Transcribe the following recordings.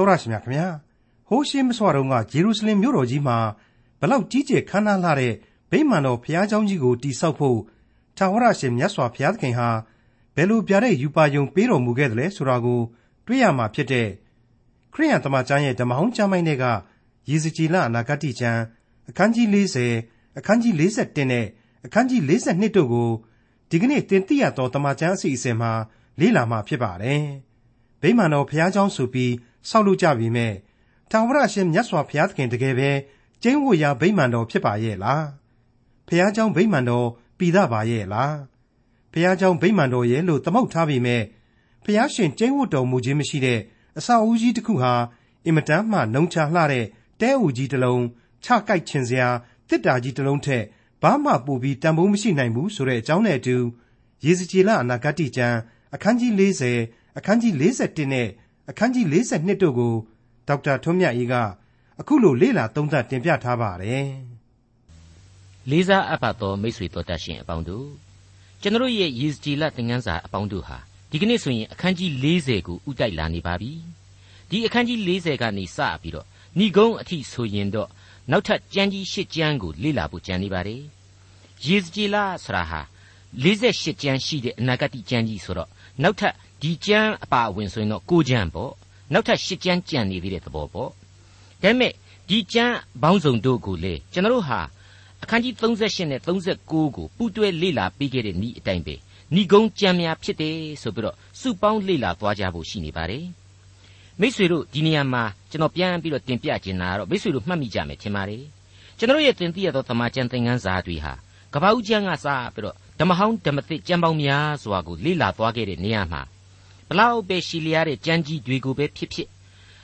တော်ရရှိမြခင်ဗျာဟိုးရှင်းမစွာတုန်းကဂျေရုရှလင်မြို့တော်ကြီးမှာဘလောက်ကြီးကျယ်ခမ်းနားလှတဲ့ဗိမာန်တော်ဘုရားကျောင်းကြီးကိုတည်ဆောက်ဖို့ထာဝရရှင်မြတ်စွာဘုရားသခင်ဟာဘယ်လိုပြတဲ့ယူပါယုံပေးတော်မူခဲ့တယ်လဲဆိုတာကိုတွေ့ရမှာဖြစ်တဲ့ခရိယန်တမန်ကျမ်းရဲ့ဓမ္မဟောင်းကျမ်းပိုင်းတွေကယေဇကြည်လအနာဂတ်ကျမ်းအခန်းကြီး40အခန်းကြီး41နဲ့အခန်းကြီး42တို့ကိုဒီကနေ့တင်ပြရသောတမန်ကျမ်းအစီအစဉ်မှာလေ့လာမှာဖြစ်ပါတယ်။ဗိမာန်တော်ဘုရားကျောင်းဆိုပြီး ဆောက်လုပ်ကြပြီမဲ့ထာဝရရှင်မြတ်စွာဘုရားသခင်တကယ်ပဲကျင်းဝတ်ရာဗိမာန်တော်ဖြစ်ပါရဲ့လား။ဘုရားကျောင်းဗိမာန်တော်ပြည်သားပါရဲ့လား။ဘုရားကျောင်းဗိမာန်တော်ရဲ့လို့သမုတ်ထားပြီမဲ့ဘုရားရှင်ကျင်းဝတ်တော်မူခြင်းမရှိတဲ့အစာအုပ်ကြီးတစ်ခုဟာအင်မတန်မှနှုံချလှတဲ့တဲအူကြီးတစ်လုံးချကိုက်ချင်စရာတစ်တာကြီးတစ်လုံးထက်ဘာမှပိုပြီးတန်ဖိုးမရှိနိုင်ဘူးဆိုတဲ့အကြောင်းနဲ့အတူယေဇကျေလအနာဂတ်ကျမ်းအခန်းကြီး40အခန်းကြီး41နဲ့ အခန်းကြီး42တို့ကိုဒေါက်တာထွန်းမြတ်အေးကအခုလိုလေ့လာသုံးသပ်တင်ပြထားပါတယ်။လေးစားအပ်ပါသောမိတ်ဆွေတော်တတ်ရှင်အပေါင်းတို့ကျွန်တော်ရဲ့ယေဇကျေလသင်ခန်းစာအပေါင်းတို့ဟာဒီကနေ့ဆိုရင်အခန်းကြီး40ကိုဥတိုက်လာနေပါပြီ။ဒီအခန်းကြီး40ကနေစပြီးတော့ဏိဂုံးအထိဆိုရင်တော့နောက်ထပ်ကြမ်းကြီး၈ကြမ်းကိုလေ့လာဖို့ကြံနေပါတယ်။ယေဇကျေလဆိုတာဟာ48ကျမ်းရှိတဲ့အနာဂတ်ကျမ်းကြီးဆိုတော့နောက်ထပ် ဒီကျမ်းအပါအဝင်ဆိုရင်တော့9ကျမ်းပေါ့နောက်ထပ်10ကျမ်းကြံနေသေးတဲ့သဘောပေါ့ဒါပေမဲ့ဒီကျမ်းဘောင်းစုံတို့ကိုလေကျွန်တော်တို့ဟာအခန်းကြီး38နဲ့39ကိုပူးတွဲလေ့လာပြီးခဲ့တဲ့ဤအတိုင်းပဲဏိဂုံးကြံများဖြစ်တယ်ဆိုပြီးတော့စုပေါင်းလေ့လာသွားကြဖို့ရှိနေပါတယ်မိษွေတို့ဒီနေရာမှာကျွန်တော်ပြန်ပြီးတော့တင်ပြခြင်းတာကတော့မိษွေတို့မှတ်မိကြမယ်ထင်ပါတယ်ကျွန်တော်ရဲ့တင်ပြရသောသမာကျမ်းသင်ခန်းစာတွေဟာကပ္ပဦးကျမ်းကစပြီးတော့ဓမ္မဟောင်းဓမ္မသစ်ကျမ်းပေါင်းများစွာကိုလေ့လာသွားခဲ့တဲ့နေရာမှာ ဘလောက်ပဲရှည်လျားတဲ့ကျမ်းကြီးတွေကိုပဲဖြစ်ဖြစ်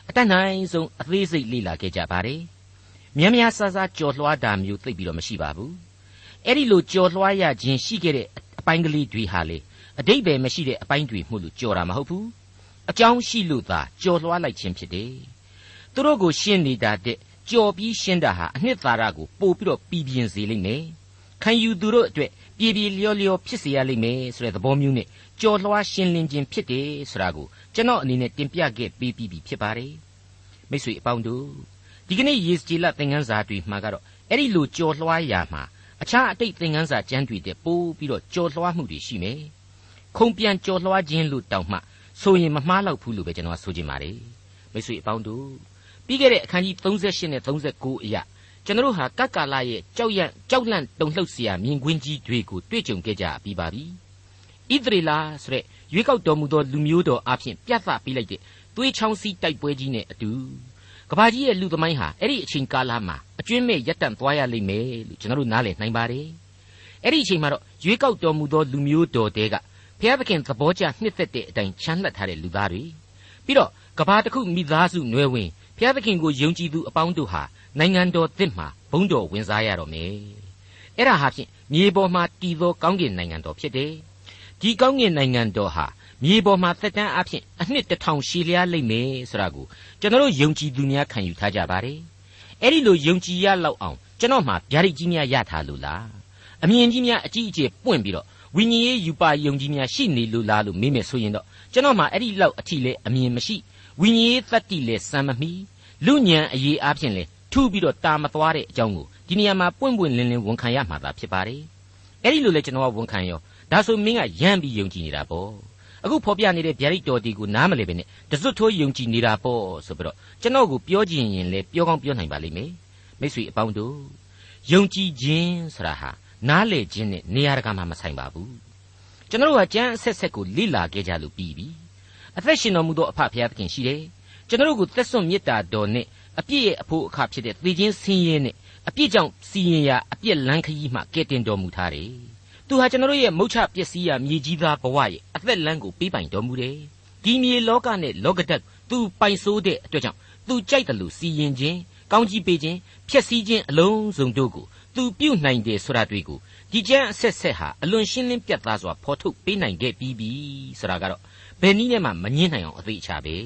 အတတ်နိုင်ဆုံးအသေးစိတ်လေ့လာခဲ့ကြပါတယ်။များများဆဆကြော်လွှားတာမျိုးသိပြီးတော့မရှိပါဘူး။အဲ့ဒီလိုကြော်လွှားရခြင်းရှိခဲ့တဲ့အပိုင်းကလေးတွေဟာလေအတိတ်ပဲမရှိတဲ့အပိုင်းတွေမှုလို့ကြော်တာမဟုတ်ဘူး။အကြောင်းရှိလို့သာကြော်လွှားလိုက်ခြင်းဖြစ်တယ်။သူတို့ကိုရှင်းနေတာတဲ့ကြော်ပြီးရှင်းတာဟာအနှစ်သာရကိုပို့ပြီးတော့ပြည်ပြင်းစေလိမ့်မယ်။ခံယူသူတို့အတွက်ပြေပြေလျော့လျော့ဖြစ်စေရလိမ့်မယ်ဆိုတဲ့သဘောမျိုးနဲ့ ကြော်လွှားရှင်းလင်းခြင်းဖြစ်တယ်ဆိုတာကိုကျွန်တော်အနေနဲ့တင်ပြခဲ့ပေးပြီးပြီဖြစ်ပါတယ်မိတ်ဆွေအပေါင်းတို့ဒီကနေ့ယေစကြည်လသင်ခန်းစာတွေမှာကတော့အဲ့ဒီလိုကြော်လွှားရာမှာအခြားအတိတ်သင်ခန်းစာကျမ်းတွေတဲ့ပို့ပြီးတော့ကြော်လွှားမှုတွေရှိမယ်ခုံပြန်ကြော်လွှားခြင်းလို့တောင်မှဆိုရင်မမှားလောက်ဘူးလို့ပဲကျွန်တော်ဆိုချင်ပါတယ်မိတ်ဆွေအပေါင်းတို့ပြီးခဲ့တဲ့အခန်းကြီး38နဲ့39အရာကျွန်တော်တို့ဟာကကလာရဲ့ကြောက်ရန့်ကြောက်လန့်တုန်လှုပ်စရာမြင်ကွင်းကြီးတွေကိုတွေ့ကြုံခဲ့ကြပြီးပါပြီ။ ဣသရေလဆိုတဲ့ရွေးကောက်တော်မူသောလူမျိုးတော်အဖြစ်ပြသပေးလိုက်တဲ့သွေးချောင်းစီးတိုက်ပွဲကြီးနဲ့အတူကဘာကြီးရဲ့လူသမိုင်းဟာအဲ့ဒီအချိန်ကာလမှာအကျွင်းမဲ့ရပ်တန့်သွားရလိမ့်မယ်လို့ကျွန်တော်တို့နားလည်နိုင်ပါတယ်အဲ့ဒီအချိန်မှာတော့ရွေးကောက်တော်မူသောလူမျိုးတော်တဲကဘုရားသခင်သဘောကျနှစ်သက်တဲ့အတိုင်းချမ်းလှပ်ထားတဲ့လူသားတွေပြီးတော့ကဘာတစ်ခုမိသားစုနွယ်ဝင်ဘုရားသခင်ကိုယုံကြည်သူအပေါင်းတို့ဟာနိုင်ငံတော်သစ်မှာဘုန်းတော်ဝင်စားရတော့မယ်အဲ့ဒါဟာဖြင့်မြေပေါ်မှာတည်သောကောင်းကင်နိုင်ငံတော်ဖြစ်တယ် ဒီကောင်းကင်နိုင်ငံတော်ဟာမြေပေါ်မှာသက်တမ်းအဖြစ်အနှစ်တစ်ထောင်ရှည်လျားလိမ့်မယ်ဆိုတာကိုကျွန်တော်ယုံကြည်သူများခံယူထားကြပါတယ်အဲ့ဒီလိုယုံကြည်ရလောက်အောင်ကျွန်တော်မှာဗျာဒိတ်ကြီးများရထားလို့လားအမြင်ကြီးများအကြီးအကျယ်ပွင့်ပြီးတော့ဝိညာဉ်ရေးယူပါယုံကြည်များရှိနေလို့လားလို့မေးမယ်ဆိုရင်တော့ကျွန်တော်မှာအဲ့ဒီလောက်အထီလဲအမြင်မရှိဝိညာဉ်ရေးသတ္တိလဲစံမမီလူညံအရေးအားဖြင့်လဲထူပြီးတော့တာမသွားတဲ့အကြောင်းကိုဒီနေရာမှာပွင့်ပွင့်လင်းလင်းဝန်ခံရမှာသာဖြစ်ပါတယ်အဲ့ဒီလိုလဲကျွန်တော်ကဝန်ခံရော ဒါဆိုမင်းကယမ်းပြီးယုံကြည်နေတာပေါ့အခုဖော်ပြနေတဲ့ဗျာဒိတ်တော်တီကိုနားမလည်ပဲနဲ့တစွတ်ထိုးယုံကြည်နေတာပေါ့ဆိုပြီးတော့ကျွန်တော်ကိုပြောကြည့်ရင်လည်းပြောကောင်းပြောနိုင်ပါလိမ့်မယ်မိတ်ဆွေအပေါင်းတို့ယုံကြည်ခြင်းဆိုတာဟာနားလေခြင်းနဲ့နေရာတကာမှာမဆိုင်ပါဘူးကျွန်တော်တို့ကကြမ်းအဆက်ဆက်ကိုလိလာခဲ့ကြလို့ပြီးပြီအသက်ရှင်တော်မူသောအဖဖခင်သခင်ရှိတယ်ကျွန်တော်တို့ကိုသက်စွန့်မေတ္တာတော်နဲ့အပြည့်ရဲ့အဖို့အခါဖြစ်တဲ့သေခြင်းဆင်းရဲနဲ့အပြည့်ကြောင့်စီရင်ရာအပြည့်လန်းခရီးမှကဲတင်တော်မူထားတယ် သူဟာကျွန်တော်တို့ရဲ့မုတ်ချပျက်စီးရာမြေကြီးသားဘဝရဲ့အသက်လမ်းကိုပေးပိုင်တော်မူတယ်ဒီမြေလောကနဲ့လောကဓာတ်သူပိုင်ဆိုးတဲ့အတွက်ကြောင့်သူကြိုက်တယ်လို့စီရင်ခြင်းကောင်းကြီးပေးခြင်းဖျက်ဆီးခြင်းအလုံးစုံတို့ကိုသူပြုတ်နိုင်တယ်ဆိုတာတွေ့ကိုဒီကျမ်းအဆက်ဆက်ဟာအလွန်ရှင်းလင်းပြတ်သားစွာဖော်ထုတ်ပေးနိုင်ခဲ့ပြီးပြီဆိုတာကတော့ဘယ်နည်းနဲ့မှမငင်းနိုင်အောင်အသေးချပဲ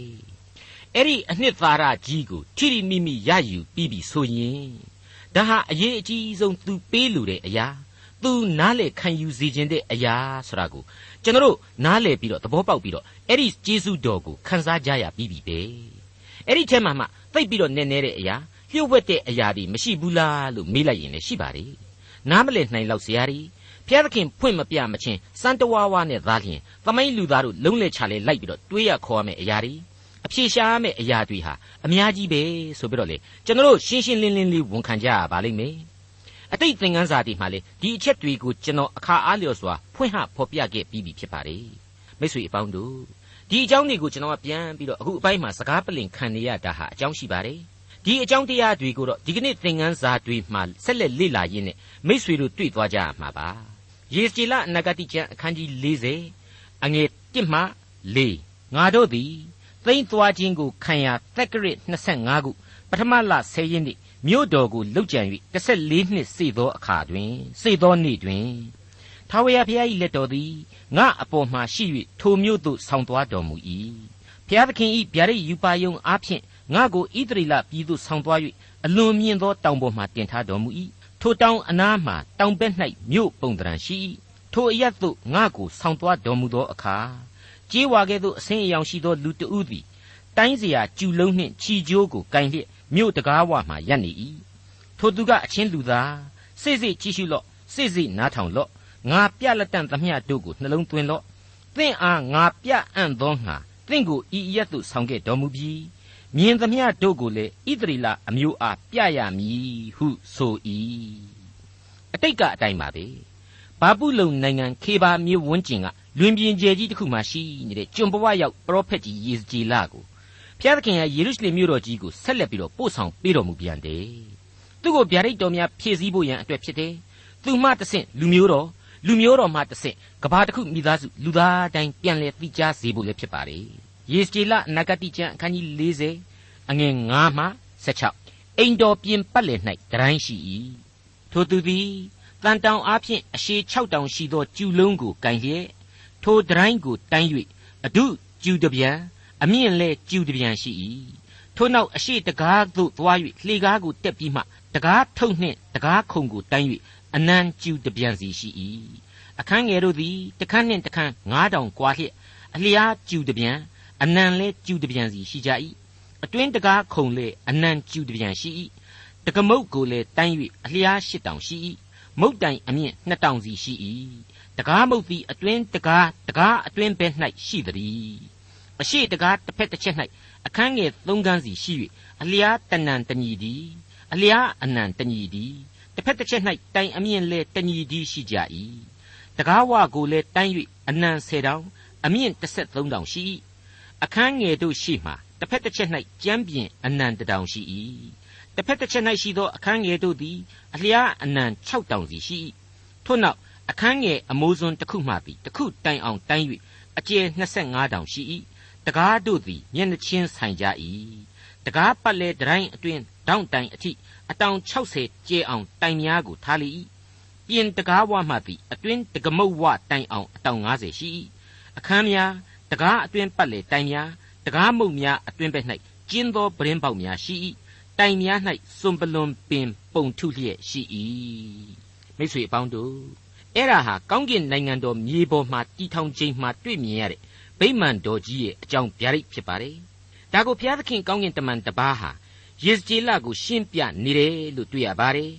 အဲ့ဒီအနှစ်သာရကြီးကိုထိထိမိမိရယူပြီးပြီဆိုရင်ဒါဟာအရေးအကြီးဆုံးသူပေးလူတဲ့အရာ သူနားလေခံယူစေခြင်းတဲ့အရာဆိုတာကိုကျွန်တော်တို့နားလေပြီးတော့သဘောပေါက်ပြီးတော့အဲ့ဒီကျေးဇူးတော်ကိုခံစားကြရပြီးပြီပဲအဲ့ဒီထဲမှာမှသိပ်ပြီးတော့နည်းနည်းတဲ့အရာလျှို့ဝှက်တဲ့အရာတွေမရှိဘူးလားလို့မေးလိုက်ရင်လည်းရှိပါလေနားမလည်နိုင်လောက်စရာတွေဘုရားသခင်ဖွင့်မပြမချင်းစံတဝါဝါနဲ့သားလျင်သမိုင်းလူသားတို့လုံးလက်ချလဲလိုက်ပြီးတော့တွေးရခေါ်ရမယ့်အရာတွေအဖြေရှာရမယ့်အရာတွေဟာအများကြီးပဲဆိုပြီးတော့လေကျွန်တော်တို့ရှင်းရှင်းလင်းလင်းလေးဝန်ခံကြရပါလိမ့်မယ် အတိတ်သင်ခန်းစာတွေမှာလေဒီအချက်တွေကိုကျွန်တော်အခါအားလျော်စွာဖွင့်ဟဖော်ပြခဲ့ပြီးပြီဖြစ်ပါတယ်မိတ်ဆွေအပေါင်းတို့ဒီအကြောင်းတွေကိုကျွန်တော်ကပြန်ပြီးတော့အခုအပိုင်းမှာစကားပလင်ခံနေရတာဟာအကြောင်းရှိပါတယ်ဒီအကြောင်းတရားတွေကိုတော့ဒီကနေ့သင်ခန်းစာတွေမှာဆက်လက်လေ့လာရင်းနဲ့မိษွေတို့တွေ့သွားကြရမှာပါယေစကြည်လအနာဂတိကျမ်းအခန်းကြီး40အငယ်1မှ4ငါတို့သည်သိမ့်သွားခြင်းကိုခံရသက်ကရစ်25ခုပထမလ10ရက်နေ့ မြို့တော်ကိုလှုပ်ကြံ၍14နှစ်စေသောအခါတွင်စေသောနေ့တွင်ထာဝရဘုရား၏လက်တော်သည်ငါအပေါ်မှရှိ၍ထိုမြို့သို့ဆောင်သွားတော်မူ၏ဘုရားသခင်၏ဗျာဒိတ်ယူပါယုံအားဖြင့်ငါကိုဣသရေလပြည်သို့ဆောင်သွား၍အလွန်မြင့်သောတောင်ပေါ်မှတင်ထားတော်မူ၏ထိုတောင်အနားမှတောင်ဘက်၌မြို့ပုံတံရှိ၏ထိုအရသို့ငါကိုဆောင်သွားတော်မူသောအခါကြေးဝါကဲ့သို့အဆင်းအယောင်ရှိသောလူတဦးသည်တိုင်းစရာကျူလုံးနှင့်ခြီကျိုးကိုကင်လျက် မြို့တကားဝမှရပ်နေ၏ထိုသူကအချင်းလူသားစိတ်စိတ်ကြည့်ရှုလော့စိတ်စိတ်နားထောင်လော့ငါပြလက်တန့်သမျှတို့ကိုနှလုံးသွင်းလော့သင်အားငါပြအံ့သောငါသင်ကိုဤရက်သို့ဆောင်ခဲ့တော်မူပြီးမြင်သမျှတို့ကိုလည်းဣသရေလအမျိုးအားပြရမည်ဟုဆို၏အတိတ်ကအတိုင်းပါပဲဘာပုလုံနိုင်ငံခေဘာမြို့ဝန်းကျင်ကလွင်ပြင်ကျယ်ကြီးတစ်ခုမှရှိနေတဲ့ကျွန်ဘဝရောက်ပရောဖက်ကြီးယေဇကျေလကို ဖျားသခင်ကယေရုရှလင်မြို့တော်ကြီးကိုဆက်လက်ပြီးတော့ပို့ဆောင်ပေးတော်မူပြန်တယ်သူ့ကိုဗျာဒိတ်တော်များဖြည့်ဆည်းဖို့ရန်အတွက်ဖြစ်တယ်သူမှတဆင့်လူမျိုးတော်လူမျိုးတော်မှတဆင့်ကဘာတစ်ခုမိသားစုလူသားတိုင်းပြန်လည်သိကြားစေဖို့လည်းဖြစ်ပါတယ်ယေစကျေလနဂတိကျမ်းအခန်းကြီး40အငယ်9မှ16အိမ်တော်ပြင်ပတ်လည်၌တရိုင်းရှိ၏ထိုသူသည်တန်တောင်အားဖြင့်အရှေ6တောင်ရှိသောကျူလုံးကိုကင်လျက်ထိုတရိုင်းကိုတိုင်း၍အဒုကျူတပြန် အမြင့်လဲကျူတပြန်ရှိ၏ထို့နောက်အရှိတကားသို့သွား၍လှေကားကိုတက်ပြီးမှတကားထုံနှင့်တကားခုံကိုတိုင်း၍အနံကျူတပြန်စီရှိ၏အခန်းငယ်တို့သည်တခန်းနှင့်တခန်း9000ကွာလျက်အလျားကျူတပြန်အနံလဲကျူတပြန်စီရှိကြ၏အတွင်းတကားခုံလဲအနံကျူတပြန်ရှိ၏တကမုတ်ကိုလဲတိုင်း၍အလျား8000ရှိ၏မုတ်တိုင်အမြင့်2000စီရှိ၏တကားမုတ်သည်အတွင်းတကားတကားအတွင်းဘဲ၌ရှိသည် အရှိတကားတစ်ဖက်တစ်ချက်၌အခန်းငယ်၃ခန်းစီရှိ၍အလျားတဏံတညီသည်အလျားအနံတညီသည်တစ်ဖက်တစ်ချက်၌တိုင်အမြင့်လဲတညီသည်ရှိကြ၏တကားဝကိုလဲတိုင်း၍အနံ၁၀တောင်အမြင့်၁၃တောင်ရှိ၏အခန်းငယ်တို့ရှိမှတစ်ဖက်တစ်ချက်၌ကျမ်းပြင်အနံတတောင်ရှိ၏တစ်ဖက်တစ်ချက်၌ရှိသောအခန်းငယ်တို့သည်အလျားအနံ6တောင်စီရှိ၏ထို့နောက်အခန်းငယ်အမိုးစွန်းတစ်ခုမှသည်တစ်ခုတိုင်အောင်တိုင်း၍အကျယ်25တောင်ရှိ၏ တကားတို့သည်မျက်နှချင်းဆိုင်ကြ၏တကားပတ်လေတိုင်းအတွင်တောင့်တိုင်အထိအတောင်60ကျဲအောင်တိုင်များကိုထားလေ၏ပြင်တကားဝမှသည်အတွင်တကမုတ်ဝတိုင်အောင်အတောင်90ရှိ၏အခန်းများတကားအတွင်ပတ်လေတိုင်များတကားမုတ်များအတွင်ဘက်၌ကျင်းသောပရင်းပေါက်များရှိ၏တိုင်များ၌စွန်ပလွန်ပင်ပုံထုလျက်ရှိ၏မိတ်ဆွေအပေါင်းတို့အဲ့ဒါဟာကောင်းကင်နိုင်ငံတော်မြေပေါ်မှာတီထောင်ခြင်းမှာတွေ့မြင်ရတဲ့ ဗိမာန်တော်ကြီးရဲ့အကြောင်းဗျာဒိတ်ဖြစ်ပါတယ်ဒါကိုဘုရားသခင်ကောင်းကင်တမန်တပါးဟာယေဇကျေလကိုရှင်းပြနေတယ်လို့တွေ့ရပါတယ်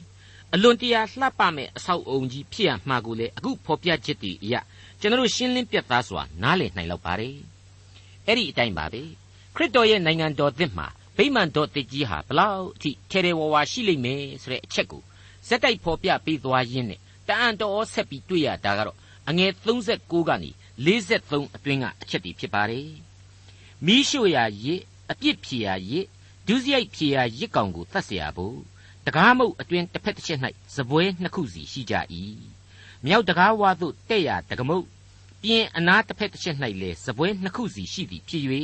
အလွန်တရာလှပမဲ့အဆောက်အုံကြီးဖြစ်ရမှာကိုလေအခုဖော်ပြချက်တည်းအရာကျွန်တော်ရှင်းလင်းပြသစွာနားလည်နိုင်လောက်ပါတယ်အဲ့ဒီအတိုင်းပါပဲခရစ်တော်ရဲ့နိုင်ငံတော်သစ်မှာဗိမာန်တော်သစ်ကြီးဟာဘလောက်အထိထဲထဲဝါဝါရှိလိမ့်မယ်ဆိုတဲ့အချက်ကိုဇက်တိုက်ဖော်ပြပေးသွားရင်းနဲ့တအံ့တော်ဆက်ပြီးတွေ့ရတာကတော့အငယ်36ကနေ 43အတွင်းကအချက်တွေဖြစ်ပါတယ်မိရှုရာရစ်အပြစ်ဖြေရာရစ်ဒုစရိုက်ဖြေရာရစ်ကောင်ကိုတတ်เสียဖို့တကားမုတ်အတွင်တစ်ဖက်တစ်ချက်၌ဇပွဲနှစ်ခုစီရှိကြ၏မြောက်တကားဝါသို့တဲ့ရတကမုတ်ပြင်အနာတစ်ဖက်တစ်ချက်၌လည်းဇပွဲနှစ်ခုစီရှိသည်ဖြစ်၍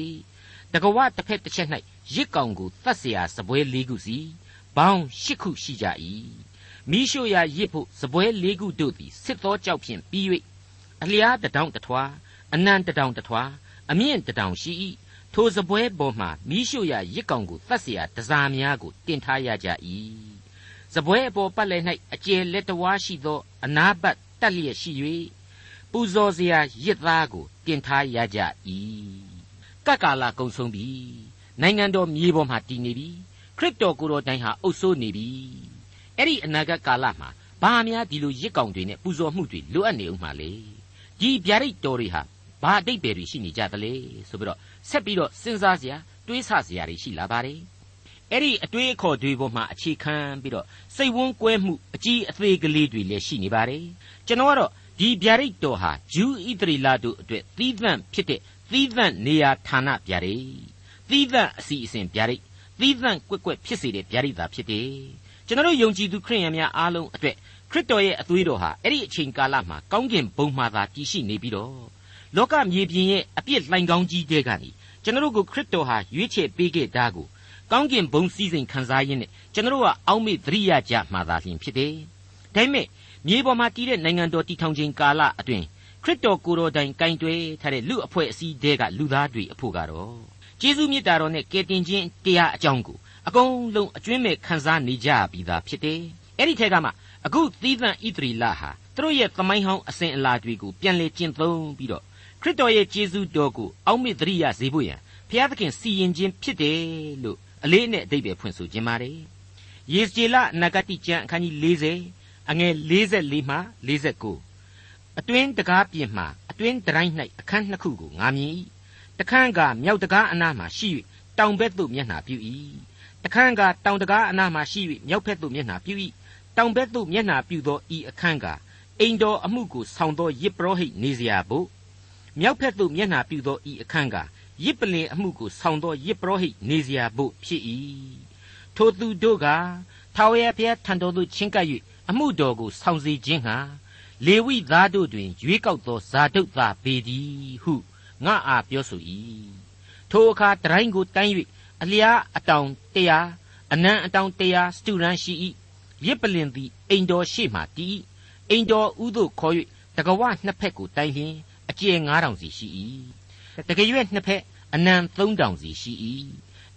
တကဝတစ်ဖက်တစ်ချက်၌ရစ်ကောင်ကိုတတ်เสียဇပွဲလေးခုစီဘောင်းရှစ်ခုရှိကြ၏မိရှုရာရစ်ဖို့ဇပွဲလေးခုတို့သည်စစ်သောကြောက်ဖြင့်ပြီး၍ အလျားတထောင်တထွာအနံတထောင်တထွာအမြင့်တထောင်ရှိ၏ထိုစပွဲပေါ်မှမိရှုရရစ်ကောင်ကိုတတ်เสียတစားများကိုတင်ထားရကြ၏စပွဲအပေါ်ပတ်လည်၌အကျယ်လက်တဝါရှိသောအနာဘတ်တက်လျက်ရှိ၍ပူဇော်စရာရစ်သားကိုတင်ထားရကြ၏ကကလာကုံဆုံးပြီ နိုင်ငံတော်မြေပေါ်မှာတည်နေပြီခရစ်တော်ကိုယ်တော်တိုင်ဟာအုပ်စိုးနေပြီအဲ့ဒီအနာဂတ်ကာလမှာဘာများဒီလိုရစ်ကောင်တွေနဲ့ပူဇော်မှုတွေလိုအပ်နေဦးမှာလေ ဒီဗျာဒိတ်တော်တွေဟာဘာအတိတ်ပဲတွေရှိနေကြသလဲဆိုပြီးတော့ဆက်ပြီးတော့စဉ်းစားစရာတွေးဆစရာတွေရှိလာပါတယ်အဲ့ဒီအတွေးအခေါ်တွေပေါ်မှာအခြေခံပြီးတော့စိတ်ဝန်းကွဲမှုအကြီးအသေးကလေးတွေလည်းရှိနေပါတယ်ကျွန်တော်ကတော့ဒီဗျာဒိတ်တော်ဟာဂျူးဣသရေလတို့အတွက်သီးသန့်ဖြစ်တဲ့သီးသန့်နေရာဌာနဗျာဒိတ်သီးသန့်အစီအစဉ်ဗျာဒိတ်သီးသန့်ကွက်ကွက်ဖြစ်စေတဲ့ဗျာဒိတ်သာဖြစ်တယ်ကျွန်တော်ယုံကြည်သူခရိယန်များအားလုံးအတွက် ခရစ်တော်ရဲ့အသွေးတော်ဟာအဲ့ဒီအချိန်ကာလမှာကောင်းကင်ဘုံမှာသာတည်ရှိနေပြီးတော့လောကမြေပြင်ရဲ့အပြစ်လှိုင်ကောင်းကြီးတဲ့ကနေကျွန်တော်ကိုခရစ်တော်ဟာရွေးချယ်ပေးခဲ့တာကိုကောင်းကင်ဘုံစည်းစိမ်ခံစားရင်းနဲ့ကျွန်တော်ကအောက်မေ့သတိရကြမှာသာလျှင်ဖြစ်တယ်။ဒါပေမဲ့မြေပေါ်မှာတည်တဲ့နိုင်ငံတော်တည်ထောင်ခြင်းကာလအတွင်းခရစ်တော်ကိုယ်တော်တိုင်ကင်တွယ်ထားတဲ့လူအဖွဲ့အစည်းတွေကလူသားတွေအဖို့ကတော့ကျေးဇူးမြတ်တာတော်နဲ့ကယ်တင်ခြင်းတရားအကြောင်းကိုအကုန်လုံးအကျွမ်းမဲ့ခံစားနေကြပြီးသားဖြစ်တယ်။အဲ့ဒီထက်ကမှ အခုသီးသန့်ဣသရီလဟာသူတို့ရဲ့သမိုင်းဟောင်းအစဉ်အလာတွေကိုပြန်လည်ကျင့်သုံးပြီးတော့ခရစ်တော်ရဲ့ကျေးဇူးတော်ကိုအောက်မေ့သတိရစေဖို့ရန်ဘုရားသခင်စီရင်ခြင်းဖြစ်တယ်လို့အလေးနဲ့အတိတ်ပဲဖွင့်ဆိုခြင်းပါတယ်။ယေစကျေလနဂတိကျမ်းအခန်းကြီး40အငယ်44မှ49အတွင်းတကားပြင်မှအတွင်းတိုင်း၌အခန်းနှစ်ခုကိုငါမြင်၏။တခန်းကမြောက်တကားအနားမှရှိ၍တောင်ဘက်သို့မျက်နှာပြု၏။တခန်းကတောင်တကားအနားမှရှိ၍မြောက်ဘက်သို့မျက်နှာပြု၏။ တောင်ဘက်သို့မျက်နှာပြုသောဤအခန်းကအိမ်တော်အမှုကိုဆောင်သောယစ်ပရောဟိတ်နေစရာဘို့မြောက်ဘက်သို့မျက်နှာပြုသောဤအခန်းကရစ်ပလင်အမှုကိုဆောင်သောရစ်ပရောဟိတ်နေစရာဘို့ဖြစ်၏ထိုသူတို့ကထာဝရဘုရားထံတော်သို့ချဉ်ကပ်၍အမှုတော်ကိုဆောင်စေခြင်းဟာလေဝိသားတို့တွင်ရွေးကောက်သောဇာတုသာပေသည်ဟုငါအားပြောဆို၏ထိုအခါတရိုင်းကိုတိုင်း၍အလျားအတောင်တရာအနံအတောင်တရာစတူရန်ရှိ၏ ရစ်ပလင်သည်အိမ်တော်ရှိမှတည်အိမ်တော်ဥသို့ခေါ်၍တကဝနှစ်ဖက်ကိုတိုင်းလျင်အကျယ်9000စီရှိ၏တကရွက်နှစ်ဖက်အနံ3000စီရှိ၏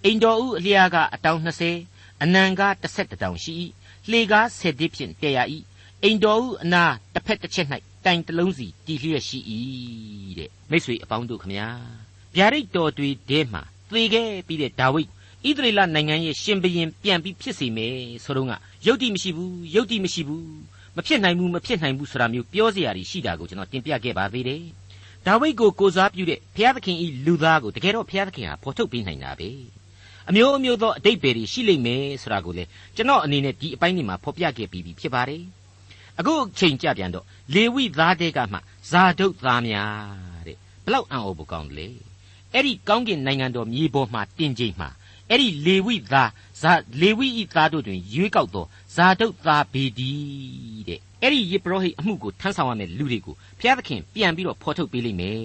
အိမ်တော်ဥအလျားကအတောင်20အနံက17တောင်ရှိ၏လှေကား10တိဖြင့်တည်ရ၏အိမ်တော်ဥအနာတစ်ဖက်တစ်ချက်၌တိုင်တလုံးစီတည်လျက်ရှိ၏တဲ့မိတ်ဆွေအပေါင်းတို့ခမညာဗျာဒိတ်တော်တွေတဲမှာသေခဲ့ပြီးတဲ့ဒါဝိဒ် ဣသရေလနိုင်ငံရဲ့ရှင်ဘရင်ပြန်ပြီးဖြစ်စီမယ်ဆိုတော့ကယုတ်တိမရှိဘူးယုတ်တိမရှိဘူးမဖြစ်နိုင်ဘူးမဖြစ်နိုင်ဘူးဆိုတာမျိုးပြောစရာရှိတာကိုကျွန်တော်တင်ပြခဲ့ပါသေးတယ်ဒါဝိဒ်ကိုကိုစားပြုတဲ့ဘုရားသခင်ဤလူသားကိုတကယ်တော့ဘုရားသခင်ဟာဖော်ထုတ်ပေးနိုင်တာပဲအမျိုးအမျိုးသောအတိတ်ပဲတွေရှိလိမ့်မယ်ဆိုတာကိုလေကျွန်တော်အနေနဲ့ဒီအပိုင်းนี้မှာဖော်ပြခဲ့ပြီးပြီဖြစ်ပါတယ်အခုချိန်ကြပြန်တော့လေဝိသားတဲ့ကမှဇာဒုတ်သားများတဲ့ဘလောက်အံ့ဩဖို့ကောင်းတယ်လေအဲ့ဒီကောင်းကင်နိုင်ငံတော်မြေပေါ်မှာတင်ချိန်မှာ အဲ့ဒီလေဝိသားဇာလေဝိဤသားတို့တွင်ရွေးကောက်သောဇာဒုတ်သားဘေဒီတဲ့အဲ့ဒီယေဘရဟိအမှုကိုထမ်းဆောင်ရမယ့်လူတွေကိုဘုရားသခင်ပြန်ပြီးတော့ဖော်ထုတ်ပေးလိမ့်မယ်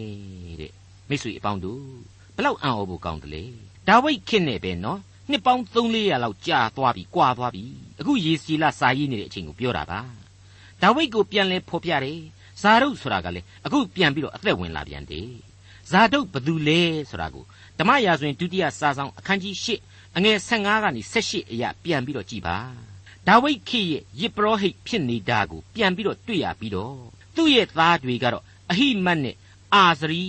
တဲ့မိတ်ဆွေအပေါင်းတို့ဘလောက်အံ့ဩဖို့ကောင်းတယ်လေဒါဝိဒ်ခင်နဲ့ပဲနော်နှစ်ပေါင်း300လောက်ကြာသွားပြီကွာသွားပြီအခုယေစီလစာရေးနေတဲ့အချိန်ကိုပြောတာပါဒါဝိဒ်ကိုပြန်လဲဖော်ပြတယ်ဇာဒုတ်ဆိုတာကလေအခုပြန်ပြီးတော့အသက်ဝင်လာပြန်တယ် ဇာဒုတ်ဘသူလဲဆိုတာကိုဓမ္မရာဇဝင်ဒုတိယစာဆောင်အခန်းကြီး8အငယ်15ကနေ18အရာပြန်ပြီးတော့ကြည်ပါဒါဝိဒ်ခေရဲ့ယစ်ပရောဟိတ်ဖြစ်နေတာကိုပြန်ပြီးတော့တွေ့ရပြီးတော့သူ့ရဲ့သားတွေကတော့အဟိမတ်နဲ့အာဇရီ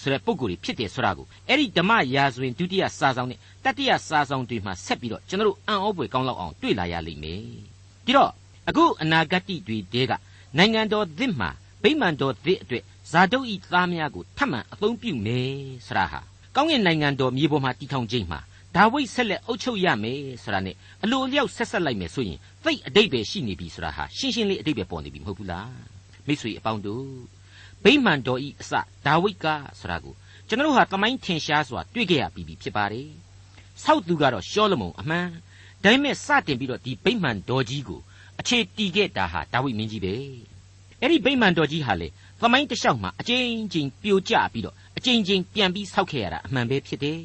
ဆိုတဲ့ပုံကိုယ်တွေဖြစ်တယ်ဆိုတာကိုအဲ့ဒီဓမ္မရာဇဝင်ဒုတိယစာဆောင်နဲ့တတိယစာဆောင်တွေမှာဆက်ပြီးတော့ကျွန်တော်တို့အံ့ဩဖွယ်ကောင်းလောက်အောင်တွေ့လာရလိမ့်မယ်ဒီတော့အခုအနာဂတ်တွေတဲကနိုင်ငံတော်သစ်မှာဗိမာန်တော်သစ်အတွက် ဇာတုဤသားများကိုထပ်မံအသုံးပြုမယ်ဆရာဟာကောင်းကင်နိုင်ငံတော်မြေပေါ်မှာတည်ထောင်ခြင်းမှာဒါဝိဒ်ဆက်လက်အုပ်ချုပ်ရမယ်ဆိုတာနဲ့အလိုအလျောက်ဆက်ဆက်လိုက်မယ်ဆိုရင်သိအတိတ်ပဲရှိနေပြီဆိုတာဟာရှင်းရှင်းလေးအတိတ်ပဲပေါ်နေပြီမဟုတ်ဘူးလားမိတ်ဆွေအပေါင်းတို့ဗိမာန်တော်ဤအစဒါဝိဒ်ကဆိုတာကိုကျွန်တော်ဟာသမိုင်းထင်ရှားစွာတွေ့ခဲ့ရပြီးပြီဖြစ်ပါတယ်ဆောက်သူကတော့ရှောလမုန်အမှန်ဒါပေမဲ့စတင်ပြီးတော့ဒီဗိမာန်တော်ကြီးကိုအခြေတည်ခဲ့တာဟာဒါဝိဒ်မင်းကြီးပဲအဲ့ဒီဗိမာန်တော်ကြီးဟာလေ သမိုင်းတစ်လျှောက်မှာအကျဉ်းချင်းပြိုကျပြီးတော့အကျဉ်းချင်းပြန်ပြီးဆောက်ခဲ့ရတာအမှန်ပဲဖြစ်တယ်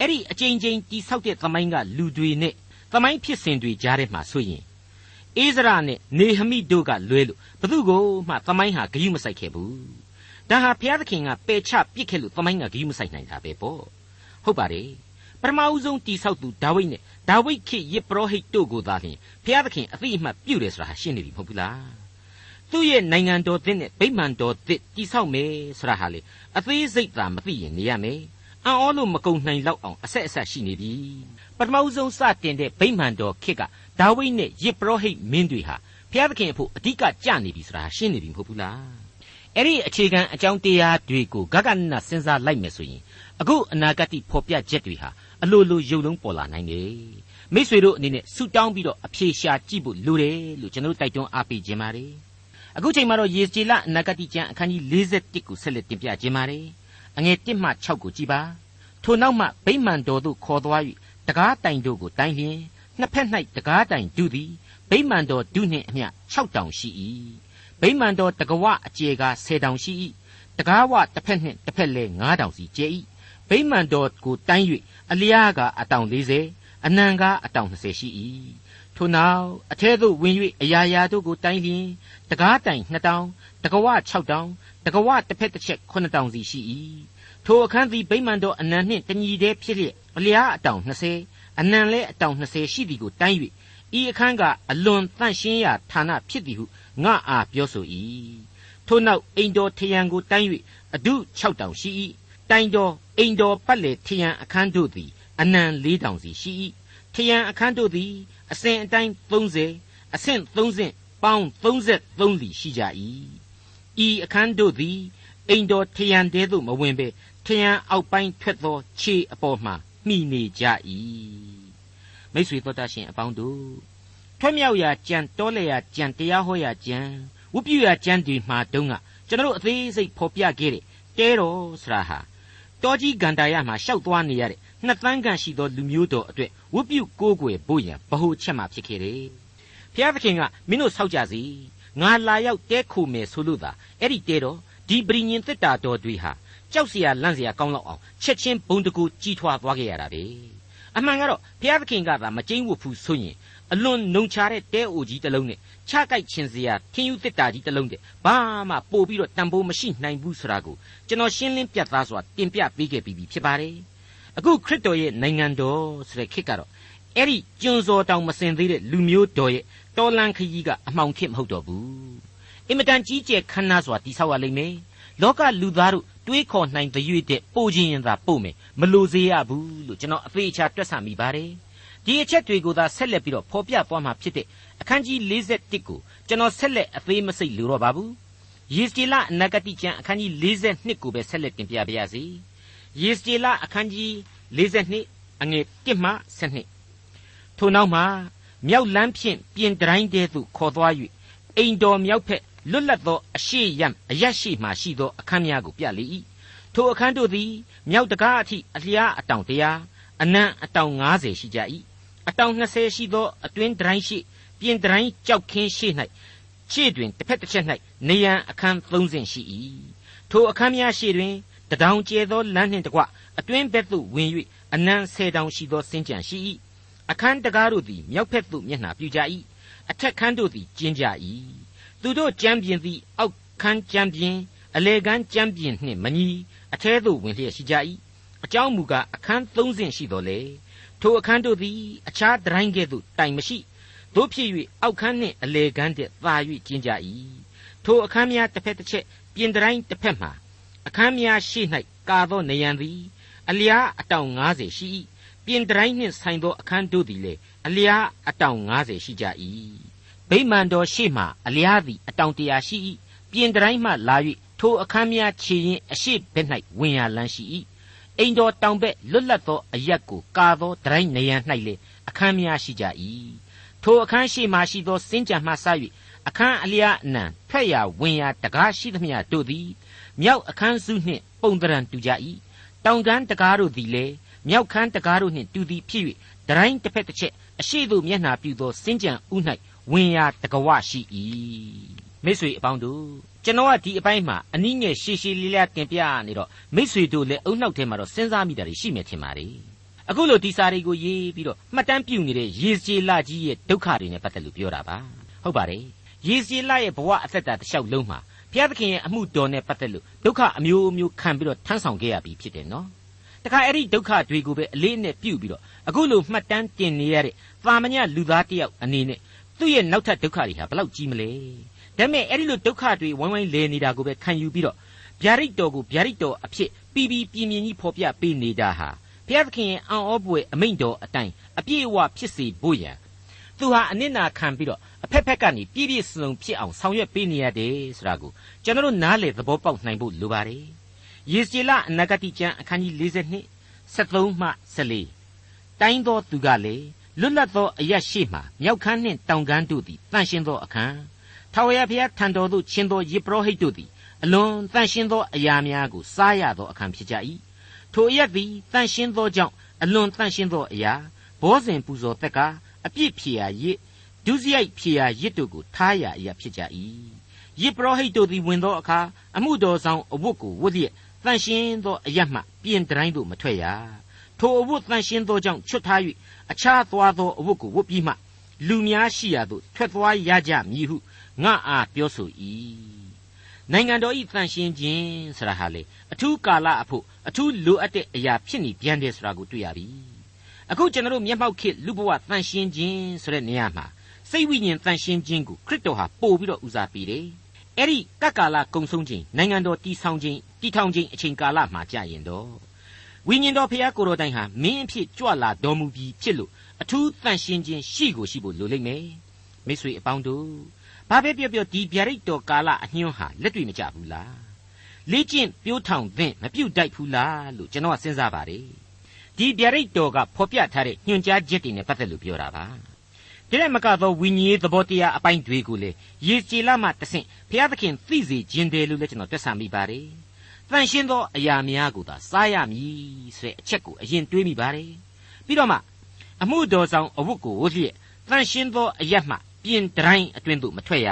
အဲ့ဒီအကျဉ်းချင်းတိဆောက်တဲ့သမိုင်းကလူတွေနဲ့သမိုင်းဖြစ်စဉ်တွေကြားထဲမှာဆိုရင်အိဇရာနဲ့နေဟမိတို့ကလွဲလို့ဘသူကိုမှသမိုင်းဟာဂယုမဆိုင်ခဲ့ဘူးဒါဟာဘုရားသခင်ကပယ်ချပစ်ခဲ့လို့သမိုင်းကဂယုမဆိုင်နိုင်တာပဲပေါ့ဟုတ်ပါတယ်ပထမဦးဆုံးတိဆောက်သူဒါဝိဒ်နဲ့ဒါဝိဒ်ခေယေပရောဟိတ်တို့ကိုသာလျှင်ဘုရားသခင်အသိအမှတ်ပြုတယ်ဆိုတာရှင်းနေပြီမဟုတ်ဘူးလား သူ့ရဲ့နိုင်ငံတော်သစ်နဲ့ဗိမာန်တော်သစ်တိဆောက်မယ်ဆိုတာဟာလေအသေးစိတ်သာမသိရင်နေရမယ်အံ့ဩလို့မကုန်နိုင်လောက်အောင်အဆက်အဆက်ရှိနေပြီပထမဦးဆုံးစတင်တဲ့ဗိမာန်တော်ခေတ်ကဒါဝိဒ်နဲ့ယစ်ပရောဟိတ်မင်းတွေဟာဘုရားသခင်အဖို့အဓိကကြနေပြီဆိုတာရှင်းနေပြီမဟုတ်ဘူးလားအဲ့ဒီအခြေခံအကြောင်းတရားတွေကိုဂဂနနစဉ်းစားလိုက်မယ်ဆိုရင်အခုအနာဂတ်ဖော်ပြချက်တွေဟာအလိုလိုရုပ်လုံးပေါ်လာနိုင်တယ်မိษွေတို့အနေနဲ့ဆူတောင်းပြီးတော့အဖြေရှာကြည့်ဖို့လိုတယ်လို့ကျွန်တော်တိုက်တွန်းအားပေးခြင်းပါတယ် အခုချိန်မှာတော့ယေစီလအနာဂတ်ကျမ်းအခန်းကြီး41ကိုဆက်လက်တင်ပြခြင်းပါတယ်အငယ်1မှ6ကိုကြည်ပါထိုနောက်မှဗိမာန်တော်သို့ခေါ်သွား၍တကားတိုင်တို့ကိုတိုင်လျင်နှစ်ဖက်၌တကားတိုင်ဒုသည်ဗိမာန်တော်ဒုနှင့်အမျှ6တောင်ရှိ၏ဗိမာန်တော်တကဝအကျေကား10တောင်ရှိ၏တကားဝတစ်ဖက်နှင့်တစ်ဖက်လဲ9တောင်စီကျဲ၏ဗိမာန်တော်ကိုတိုင်း၍အလျားကအတောင်40အနံကားအတောင်20ရှိ၏ ထို့နောက်အထဲသို့ဝင်၍အရာရာတို့ကိုတိုင်းလျင်တကားတိုင်2တောင်တကဝ6တောင်တကဝတစ်ဖက်တစ်ချက်9တောင်စီရှိ၏ထိုအခန်းသည်ဗိမာန်တော်အနံနှင့်တညီတည်းဖြစ်လျက်အလျားအတောင်20အနံလဲအတောင်20ရှိသည်ကိုတိုင်း၍ဤအခန်းကအလွန်တန့်ရှင်းရာဌာနဖြစ်သည်ဟုငါအားပြောဆို၏ထို့နောက်အိမ်တော်ထရန်ကိုတိုင်း၍အဒု6တောင်ရှိ၏တိုင်တော်အိမ်တော်ပတ်လေထရန်အခန်းတို့သည်အနံ၄တောင်စီရှိ၏ ထရန်အခန်းတို့သည်အစဉ်အတိုင်း30အဆင့်30ပေါင်း33လီရှိကြ၏ဤအခန်းတို့သည်အိမ်တော်ထရန်တဲသို့မဝင်ပေထရန်အောက်ပိုင်းထွက်သောခြေအပေါ်မှမိနေကြ၏မိတ်ဆွေတို့တတ်ရှင်အပေါင်းတို့ထွမြောက်ရာကြံတောလေရာကြံတရားဟောရာကြံဝုပြရာကြံဒီမှာတုန်းကကျွန်တော်တို့အသေးစိတ်ဖော်ပြခဲ့တဲ့တဲတော်ဆရာဟာတောကြီးဂန္ဓာရမှာရှောက်သွားနေရတဲ့ နှစ်သန်းခန့်ရှိသောလူမျိုးတော်အတွက်ဝတ်ပြုကိုးကွယ်ဖို့ရန်ဗဟုချက်မှဖြစ်ခဲ့တယ်။ဘုရားသခင်ကမင်းတို့ဆောက်ကြစီငါလာရောက်တဲခိုမယ်ဆိုလို့သာအဲ့ဒီတဲတော်ဒီပရိညင်သစ်တာတော်တွေဟာကြောက်စရာလန့်စရာကောင်းလောက်အောင်ချက်ချင်းဘုံတကူကြီးထွားသွားခဲ့ရတာပဲ။အမှန်ကတော့ဘုရားသခင်ကသာမကျိန်းဝတ်ဘူးဆိုရင်အလွန်နှုံချတဲ့တဲအိုကြီးတစ်လုံးနဲ့ခြားကိုက်ချင်းစရာခင်းယူတစ်တာကြီးတစ်လုံးတဲ့ဘာမှပို့ပြီးတော့တန်ဖိုးမရှိနိုင်ဘူးဆိုတာကိုကျွန်တော်ရှင်းလင်းပြသစွာတင်ပြပေးခဲ့ပြီးဖြစ်ပါတယ်။ အခုခရစ်တော်ရဲ့နိုင်ငံတော်ဆိုတဲ့ခေတ်ကတော့အဲ့ဒီကျွန်းစောတောင်မစင်သေးတဲ့လူမျိုးတော်ရဲ့တော်လန်ခကြီးကအမှောင်ခေတ်မဟုတ်တော့ဘူးအင်မတန်ကြီးကျယ်ခမ်းနားစွာတိဆောက်ရလိမ့်မယ်လောကလူသားတို့တွေးခေါ်နိုင်တဲ့တဲ့ပို့ခြင်းရင်သာပို့မယ်မလိုစေရဘူးလို့ကျွန်တော်အသေးချာတွက်ဆမိပါတယ်ဒီအချက်တွေကိုသာဆက်လက်ပြီးတော့ဖော်ပြသွားမှာဖြစ်တဲ့အခန်းကြီး41ကိုကျွန်တော်ဆက်လက်အသေးမစိတ်လိုတော့ပါဘူးယေစတီလအနာဂတိကျမ်းအခန်းကြီး42ကိုပဲဆက်လက်တင်ပြပါရစေ ယေစတီလအခန်းကြီး42အငယ်1မှ7ထို့နောက်မှာမြောက်လန်းဖြင့်ပြင်တိုင်းတဲသို့ခေါ်သွား၍အိမ်တော်မြောက်ဖက်လွတ်လပ်သောအရှိယံအရရှိမှရှိသောအခန်းများကိုပြလေ၏ထိုအခန်းတို့သည်မြောက်တကားအထိအလျားအတောင်တရာအနံ့အတောင်90ရှိကြ၏အတောင်20ရှိသောအတွင်းတိုင်းရှိပြင်တိုင်းကြောက်ခင်းရှိ၌ရှေ့တွင်တစ်ဖက်တစ်ချက်၌နေရန်အခန်း30ရှိ၏ထိုအခန်းများရှေ့တွင် တဒေါင်ကျဲသောလမ်းနှင့်တကွအတွင်းဘက်သို့ဝင်၍အနံ10တောင်ရှိသောစင်ကြံရှိ၏အခန်းတကားတို့သည်မြောက်ဘက်သို့မျက်နှာပြုကြ၏အထက်ခန်းတို့သည်ကျင်းကြ၏သူတို့ကြမ်းပြင်သည်အောက်ခန်းကြမ်းပြင်အလေကန်းကြမ်းပြင်နှင့်မညီအထဲသို့ဝင်လျက်ရှိကြ၏အကြောင်းမူကားအခန်း၃ဆင့်ရှိတော်လေထိုအခန်းတို့သည်အခြားတရိုင်းကဲ့သို့တိုင်မရှိတို့ဖြစ်၍အောက်ခန်းနှင့်အလေကန်းတည်းသာ၍ကျင်းကြ၏ထိုအခန်းများတစ်ဖက်တစ်ချက်ပြင်တရိုင်းတစ်ဖက်မှ အခန်းများရှိ၌ကာသောနေရန်သည်အလျားအတောင်90ရှိ၏ပြင်တရိုင်းနှင့်ဆိုင်သောအခန်းတို့သည်လည်းအလျားအတောင်90ရှိကြ၏ဗိမာန်တော်ရှေ့မှအလျားသည်အတောင်တရာရှိ၏ပြင်တိုင်းမှလာ၍ထိုအခန်းများခြေရင်အရှိဘက်၌ဝင်ရလန်းရှိ၏အိမ်တော်တောင်ဘက်လွတ်လပ်သောအရက်ကိုကာသောတိုင်းနေရန်၌လေအခန်းများရှိကြ၏ထိုအခန်းရှိမှရှိသောစင်ကြံမှဆ၍အခန်းအလျားအနံဖက်ရဝင်ရတကားရှိသမျှတို့သည် မြောက်အခန်းစုနှင့်ပုံတရံတူကြ၏တောင်ကန်းတကားတို့သည်လည်းမြောက်ခန်းတကားတို့နှင့်တူသည်ဖြစ်၍တိုင်းတစ်ဖက်တစ်ချက်အရှိတို့မျက်နှာပြုသောစင်ကြံဥ၌ဝင်ရာတကဝရှိ၏မိတ်ဆွေအပေါင်းတို့ကျွန်တော်ကဒီအပိုင်းမှာအနည်းငယ်ရှည်ရှည်လေးလေးတင်ပြနေတော့မိတ်ဆွေတို့လည်းအုံနောက်ထဲမှာတော့စဉ်းစားမိတာတွေရှိမယ်ထင်ပါတယ်အခုလိုဒီစာတွေကိုရေးပြီးတော့မှတ်တမ်းပြုနေတဲ့ရေစည်လကြီးရဲ့ဒုက္ခတွေနဲ့ပတ်သက်လို့ပြောတာပါဟုတ်ပါတယ်ရေစည်လရဲ့ဘဝအသက်တာတစ်လျှောက်လုံးမှာ ဘုရားသခင်ရဲ့အမှုတော်နဲ့ပတ်သက်လို့ဒုက္ခအမျိုးမျိုးခံပြီးတော့ထမ်းဆောင်ခဲ့ရပြီဖြစ်တယ်နော်တခါအဲ့ဒီဒုက္ခတွေကိုပဲအလေးနဲ့ပြုပြီးတော့အခုလိုမှတ်တမ်းတင်နေရတဲ့သာမညလူသားတယောက်အနေနဲ့သူ့ရဲ့နောက်ထပ်ဒုက္ခတွေဟာဘလောက်ကြီးမလဲဒါပေမဲ့အဲ့ဒီလိုဒုက္ခတွေဝိုင်းဝိုင်းလဲနေတာကိုပဲခံယူပြီးတော့ဗျာဒိတ်တော်ကိုဗျာဒိတ်တော်အဖြစ်ပြီးပြီးပြင်းပြင်းကြီးဖော်ပြပေးနေတာဟာဘုရားသခင်ရဲ့အံ့ဩပွေအမိန့်တော်အတိုင်းအပြည့်အဝဖြစ်စေဖို့ရန်သူဟာအနစ်နာခံပြီးတော့ အဖက်ဖက်ကနေပြည့်ပြည့်စုံဖြစ်အောင်ဆောင်ရွက်ပေးနေရတယ်ဆိုတာကိုကျွန်တော်နားလေသဘောပေါက်နိုင်ဖို့လိုပါတယ်ယေစီလအနာဂတိကျမ်းအခန်းကြီး42 73မှ14တိုင်းသောသူကလည်းလွတ်လပ်သောအရက်ရှိမှမြောက်ခမ်းနှင့်တောင်ခမ်းတို့သည်တန့်ရှင်းသောအခန်းထာဝရဘုရားထံတော်သို့ချင်းသောယေပရောဟိတ်တို့သည်အလွန်တန့်ရှင်းသောအရာများကိုစားရသောအခန်းဖြစ်ကြ၏ထိုအရက်သည်တန့်ရှင်းသောကြောင့်အလွန်တန့်ရှင်းသောအရာဘောဇဉ်ပူဇော်သက်ကအပြစ်ဖြေရာရစ် ဒုစရိုက်ဖြေရာရစ်တို့ကိုထားရာအရာဖြစ်ကြ၏ယစ်ပရောဟိတ်တို့သည်ဝင်သောအခါအမှုတော်ဆောင်အဝတ်ကိုဝတ်လျက်တန်ရှင်းသောအရတ်မှပြင်တိုင်းသို့မထွက်ရထိုအဝတ်တန်ရှင်းသောကြောင့်ချွတ်ထား၍အခြားသွားသောအဝတ်ကိုဝတ်ပြီးမှလူများရှိရာသို့ထွက်သွားရကြမည်ဟုငါအားပြောဆို၏နိုင်ငံတော်ဤတန်ရှင်းခြင်းဆိုတာဟာလေအထူးကာလအဖို့အထူးလိုအပ်တဲ့အရာဖြစ်နေပြန်တယ်ဆိုတာကိုတွေ့ရပြီအခုကျွန်တော်တို့မျက်မှောက်ခေတ်လူဘဝတန်ရှင်းခြင်းဆိုတဲ့နေရာမှာ စိတ်ဝိညာဉ်တန်ရှင်းခြင်းကိုခရစ်တော်ဟာပို့ပြီးတော့ဦးစားပေးတယ်အဲ့ဒီကကာလကုံဆုံးခြင်းနိုင်ငံတော်တည်ဆောင်ခြင်းတည်ထောင်ခြင်းအချိန်ကာလမှာကြာရင်တော့ဝိညာဉ်တော်ဖျားကိုယ်တော်တိုင်ဟာမင်းအဖြစ်ကြွလာတော်မူပြီးဖြစ်လို့အထူးတန်ရှင်းခြင်းရှိကိုရှိဖို့လိုလိမ့်မယ်မိတ်ဆွေအပေါင်းတို့ဘာပဲပြောပြောဒီဗျာဒိတ်တော်ကာလအညွှန်းဟာလက်တွေ့မကျဘူးလားလေ့ကျင့်ပြိုးထောင်သင့်မပြုတ်တိုက်ဘူးလားလို့ကျွန်တော်ကစဉ်းစားပါတယ်ဒီဗျာဒိတ်တော်ကဖော်ပြထားတဲ့ညွှန်ကြားချက်တွေနဲ့ပတ်သက်လို့ပြောတာပါ ဒီလက်မကသောဝိညာဉ်သဘောတရားအပိုင်းတွေကိုလေရေကြည်လာမှတဆင့်ဘုရားသခင်သိစေခြင်းတယ်လို့လည်းကျွန်တော်တွက်ဆမိပါတယ်။တန်ရှင်းသောအရာများကိုသာစားရမည်ဆိုတဲ့အချက်ကိုအရင်တွေးမိပါတယ်။ပြီးတော့မှအမှုတော်ဆောင်အဝတ်ကိုဝတ်လျက်တန်ရှင်းသောအရက်မှပြင်တိုင်းအတွင်းသို့မထွက်ရ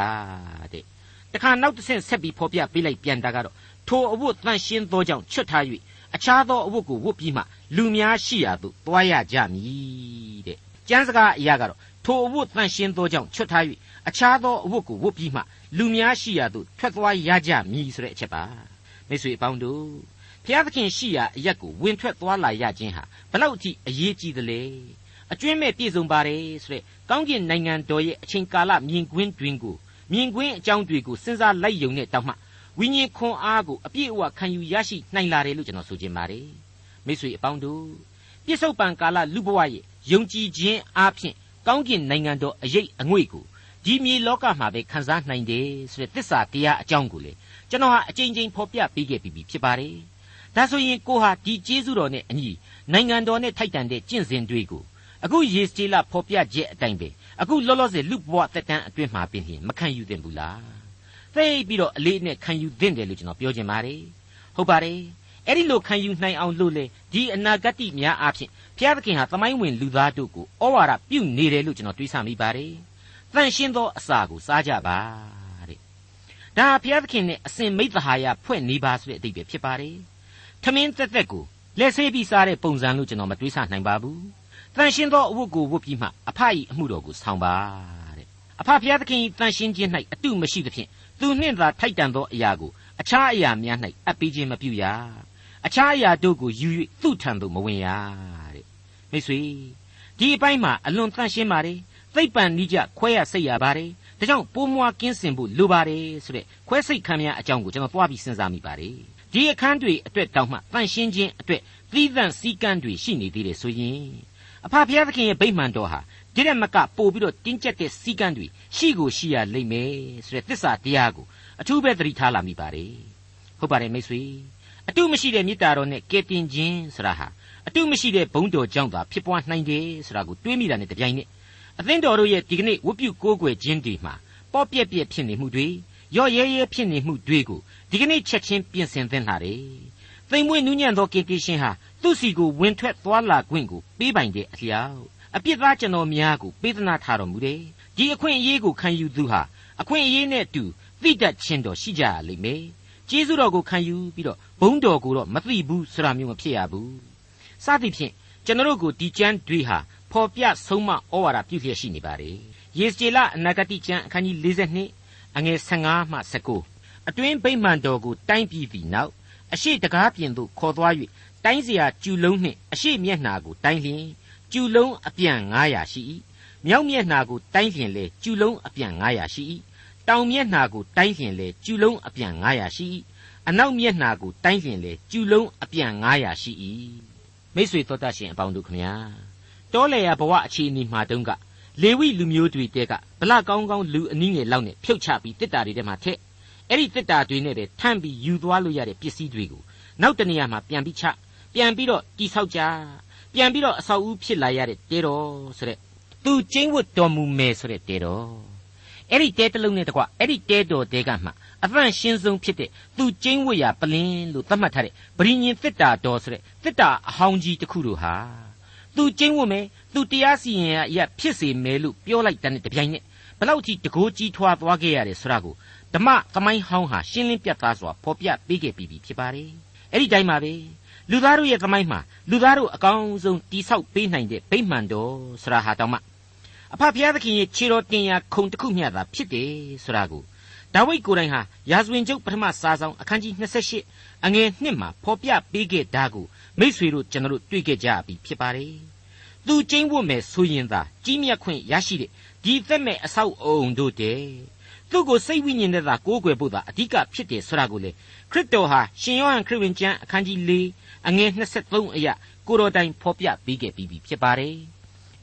တဲ့။တခါနောက်တစ်ဆင့်ဆက်ပြီးဖော်ပြပေးလိုက်ပြန်တာကတော့ထိုအဝတ်တန်ရှင်းသောကြောင့်ချွတ်ထား၍အခြားသောအဝတ်ကိုဝတ်ပြီးမှလူများရှိရာသို့သွားရကြမည်တဲ့။ ကျမ်းစကားအရာကတော့ထိုအဝတ်တန်ရှင်းသောကြောင့်ချွတ်ထား၍အခြားသောအဝတ်ကိုဝတ်ပြီးမှလူများရှိရာသို့ထွက်သွားရကြမည်ဆိုတဲ့အချက်ပါမိတ်ဆွေအပေါင်းတို့ဖျားသခင်ရှိရာအရက်ကိုဝင်ထွက်သွားလာရခြင်းဟာဘလောက်အထိအရေးကြီးသလဲအကျွင့်မဲ့ပြည့်စုံပါတယ်ဆိုတဲ့ကောင်းကင်နိုင်ငံတော်ရဲ့အချိန်ကာလမြင်ကွင်းတွင်ကိုမြင်ကွင်းအကြောင်းတွေကိုစဉ်းစားလိုက်ယုံနဲ့တောက်မှဝိညာဉ်ခွန်အားကိုအပြည့်အဝခံယူရရှိနိုင်လာတယ်လို့ကျွန်တော်ဆိုချင်ပါတယ်မိတ်ဆွေအပေါင်းတို့ပြစ္ဆုတ်ပံကာလလူဘဝရဲ့ ယုံကြည်ခြင်းအားဖြင့်ကောင်းကင်နိုင်ငံတော်အရေးအငွေ့ကိုဒီမြေလောကမှာပဲခံစားနိုင်တယ်ဆိုတဲ့သစ္စာတရားအကြောင်းကိုလေကျွန်တော်ဟာအကြိမ်ကြိမ်ဖော်ပြပေးခဲ့ပြီးဖြစ်ပါတယ်။ဒါဆိုရင်ကိုဟာဒီကျေးဇူးတော်နဲ့အညီနိုင်ငံတော်နဲ့ထိုက်တန်တဲ့ကျင့်စဉ်တွေကိုအခုယေစကျေလဖော်ပြချက်အတိုင်းပဲအခုလောလောဆယ်လူဘဝတက်တန်းအတွင်းမှာပင်မခံယူသင့်ဘူးလား။သိပြီးတော့အလေးနဲ့ခံယူသင့်တယ်လို့ကျွန်တော်ပြောချင်ပါတယ်။ဟုတ်ပါတယ်။ အဲ့ဒီလိုခံယူနိုင်အောင်လို့လေဒီအနာဂတ်များအဖြစ်ဘုရားသခင်ဟာသမိုင်းဝင်လူသားတို့ကိုဩဝါဒပြုနေတယ်လို့ကျွန်တော်တွေးဆမိပါတယ်။တန်ရှင်းသောအစာကိုစားကြပါတဲ့။ဒါဘုရားသခင်နဲ့အစဉ်မိသဟာယဖွဲ့နေပါဆိုတဲ့အဓိပ္ပာယ်ဖြစ်ပါတယ်။ထမင်းသက်သက်ကိုလက်ဆေးပြီးစားတဲ့ပုံစံလို့ကျွန်တော်မတွေးဆနိုင်ပါဘူး။တန်ရှင်းသောအဝတ်ကိုဝတ်ပြီးမှအဖအီအမှုတော်ကိုဆောင်ပါတဲ့အဖဘုရားသခင်တန်ရှင်းခြင်း၌အတုမရှိသဖြင့်သူနှင့်သာထိုက်တန်သောအရာကိုအခြားအရာများ၌အပ်ပေးခြင်းမပြုရ။ အခြားအရာတို့ကိုယူ၍သူ့ထံသို့မဝင်ရမိတ်ဆွေဒီအပိုင်းမှာအလွန်တန့်ရှင်းပါတယ်သိပ်ပံနိကြခွဲရစိတ်ရပါတယ်ဒါကြောင့်ပိုးမွားကင်းစင်ဖို့လိုပါတယ်ဆိုတဲ့ခွဲစိတ်ခံများအကြောင်းကိုကျွန်တော်သွားပြီးစဉ်းစားမိပါတယ်ဒီအခန်းတွေအတွက်တောင်းမှတန့်ရှင်းခြင်းအတွက်သီးသန့်စည်းကမ်းတွေရှိနေသေးတယ်ဆိုရင်အဖဖျားသခင်ရဲ့ဗိမှန်တော်ဟာဒီရက်မကပို့ပြီးတော့တင်းကျပ်တဲ့စည်းကမ်းတွေရှိကိုရှိရလိမ့်မယ်ဆိုတဲ့သစ္စာတရားကိုအထူးပဲသတိထားလာမိပါတယ်ဟုတ်ပါတယ်မိတ်ဆွေ အတုမရှိတဲ့မေတ္တာတော်နဲ့ကယ်တင်ခြင်းဆိုတာဟာအတုမရှိတဲ့ဘုံတော်ကြောင့်သာဖြစ်ပွားနိုင်တယ်ဆိုတာကိုတွေးမိတာနဲ့တပြိုင်နက်အသင်းတော်တို့ရဲ့ဒီကနေ့ဝတ်ပြုကိုးကွယ်ခြင်းတွေမှာပေါ့ပြက်ပြက်ဖြစ်နေမှုတွေရော့ရဲရဲဖြစ်နေမှုတွေကိုဒီကနေ့ချက်ချင်းပြင်ဆင်သင့်လာတယ်။သိမ်မွေ့နူးညံ့သောကင်တီရှင်ဟာသူ့စီကိုဝင်ထွက်သွားလာခွင့်ကိုပေးပိုင်တဲ့အလျောက်အပြစ်သားကျွန်တော်များကိုပေးသနာထားတော်မူတယ်။ဒီအခွင့်အရေးကိုခံယူသူဟာအခွင့်အရေးနဲ့အတူသိတတ်ခြင်းတော်ရှိကြရလိမ့်မယ်။ ကျေးဇူးတော်ကိုခံယူပြီးတော့ဘုန်းတော်ကိုတော့မသိဘူးဆိုတာမျိုးမဖြစ်ရဘူးစသဖြင့်ကျွန်တော်တို့ကိုဒီကျမ်းတွေဟာဖော်ပြဆုံးမဩဝါဒပြုလျက်ရှိနေပါလေယေစကျေလအနာဂတိကျမ်းအခန်းကြီး42အငယ်15မှ19အတွင်းဗိမ္မာန်တော်ကိုတိုင်းပြီးပြီးနောက်အရှိတကားပြင်သို့ခေါ်သွား၍တိုင်းစရာကျူလုံးနှင့်အရှိမျက်နာကိုတိုင်းလျင်ကျူလုံးအပြန်900ရှိ၏မြောက်မျက်နာကိုတိုင်းလျင်လေကျူလုံးအပြန်900ရှိ၏ တောင်မျက်နှာကိုတိုင်းလျင်လေကျူလုံးအပြန်900ရှိ၏အနောက်မျက်နှာကိုတိုင်းလျင်လေကျူလုံးအပြန်900ရှိ၏မိတ်ဆွေတော်တတ်ရှင်အပေါင်းတို့ခမညာတောလေယာဘဝအခြေအနေမှာတုန်းကလေဝိလူမျိုးတွေတဲကဗလကောင်းကောင်းလူအနည်းငယ်လောက်နဲ့ဖြုတ်ချပြီးတစ်တာတွေထဲမှာထက်အဲ့ဒီတစ်တာတွေနဲ့ပဲထန့်ပြီးယူသွားလို့ရတဲ့ပစ္စည်းတွေကိုနောက်တနေရာမှာပြန်ပြီးချပြန်ပြီးတော့တိဆောက်ကြပြန်ပြီးတော့အဆောက်အဦဖြစ်လာရတဲ့တဲတော်ဆိုတဲ့သူကျင်းဝတ်တော်မူမယ်ဆိုတဲ့တဲတော် အဲ့ဒီတဲတလုံးနဲ့တကွအဲ့ဒီတဲတော်တဲကမှအသန့်ရှင်းဆုံးဖြစ်တဲ့သူကျင်းဝတ်ရာပလင်းလို့သတ်မှတ်ထားတဲ့ဗြိညင်သစ်တာတော်ဆိုတဲ့သစ်တာအဟောင်းကြီးတစ်ခုတို့ဟာသူကျင်းဝတ်မယ်သူတရားစီရင်ရာအဖြစ်စေမယ်လို့ပြောလိုက်တဲ့တပြိုင်နက်ဘလောက်ကြီးတကိုးကြီးထွားသွားခဲ့ရတယ်ဆိုတာကိုဓမ္မသမိုင်းဟောင်းဟာရှင်းလင်းပြတ်သားစွာဖော်ပြပေးခဲ့ပြီးပြီဖြစ်ပါတယ်အဲ့ဒီတိုင်းပါပဲလူသားတို့ရဲ့သမိုင်းမှာလူသားတို့အကောင်းဆုံးတိဆောက်ပေးနိုင်တဲ့ဗိမှန်တော်ဆရာဟာတောင်မှ အဖဖျားသခင်ရဲ့ခြေတော်တင်ရာခုံတစ်ခုမျှသာဖြစ်တယ်ဆိုတာကိုဒါဝိဒ်ကိုယ်တိုင်ဟာရာဇဝင်ကျုပ်ပထမစာဆောင်အခန်းကြီး28အငယ်1မှာဖော်ပြပေးခဲ့တာကိုမိษွေတို့ကျွန်တော်တို့တွေ့ခဲ့ကြပြီဖြစ်ပါတယ်သူကျင်းဝတ်မယ်ဆိုရင်သာကြီးမြတ်ခွင့်ရရှိတဲ့ဒီသက်မဲ့အဆောက်အုံတို့တဲ့သူ့ကိုစိတ်ဝိညာဉ်နဲ့သာကိုးကွယ်ဖို့သာအဓိကဖြစ်တယ်ဆိုတာကိုလေခရစ်တော်ဟာရှင်ယောဟန်ခရစ်ဝင်ကျမ်းအခန်းကြီး၄အငယ်23အရာကိုတော်တိုင်ဖော်ပြပေးခဲ့ပြီးဖြစ်ပါတယ်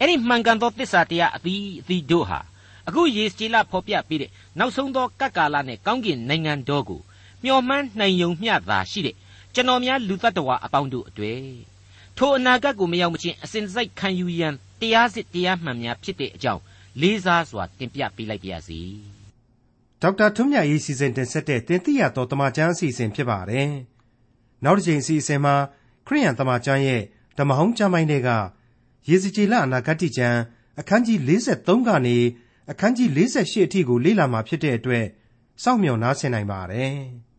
အဲ့ဒီမှန်ကန်သောသစ္စာတရားအသီးအသီးတို့ဟာအခုယေစကြည်လဖော်ပြပေးတဲ့နောက်ဆုံးသောကပ်ကာလနဲ့ကောင်းကင်နိုင်ငံတော်ကိုမျှော်မှန်းနိုင်ယုံမျှသာရှိတဲ့ကျွန်တော်များလူသက်တော်အပေါင်းတို့အတွေ့ထိုအနာဂတ်ကိုမရောက်မချင်းအစဉ်စိုက်ခံယူရန်တရားစစ်တရားမှန်များဖြစ်တဲ့အကြောင်းလေးစားစွာတင်ပြပေးလိုက်ပါရစေဒေါက်တာထွန်းမြတ်ရေးစီစဉ်တင်ဆက်တဲ့တင်ပြတော်တမချန်းအစီအစဉ်ဖြစ်ပါတယ်နောက်တစ်ချိန်အစီအစဉ်မှာခရိယန်တမချန်းရဲ့ဓမ္မဟောင်းကျမ်းပိုင်းတွေက ရေစကြည်လအနာဂတ်ကျမ်းအခန်းကြီး53ကနေအခန်းကြီး48အထိကိုလေ့လာမှာဖြစ်တဲ့အတွက်စောင့်မျှော်နားဆင်နိုင်ပါတယ်။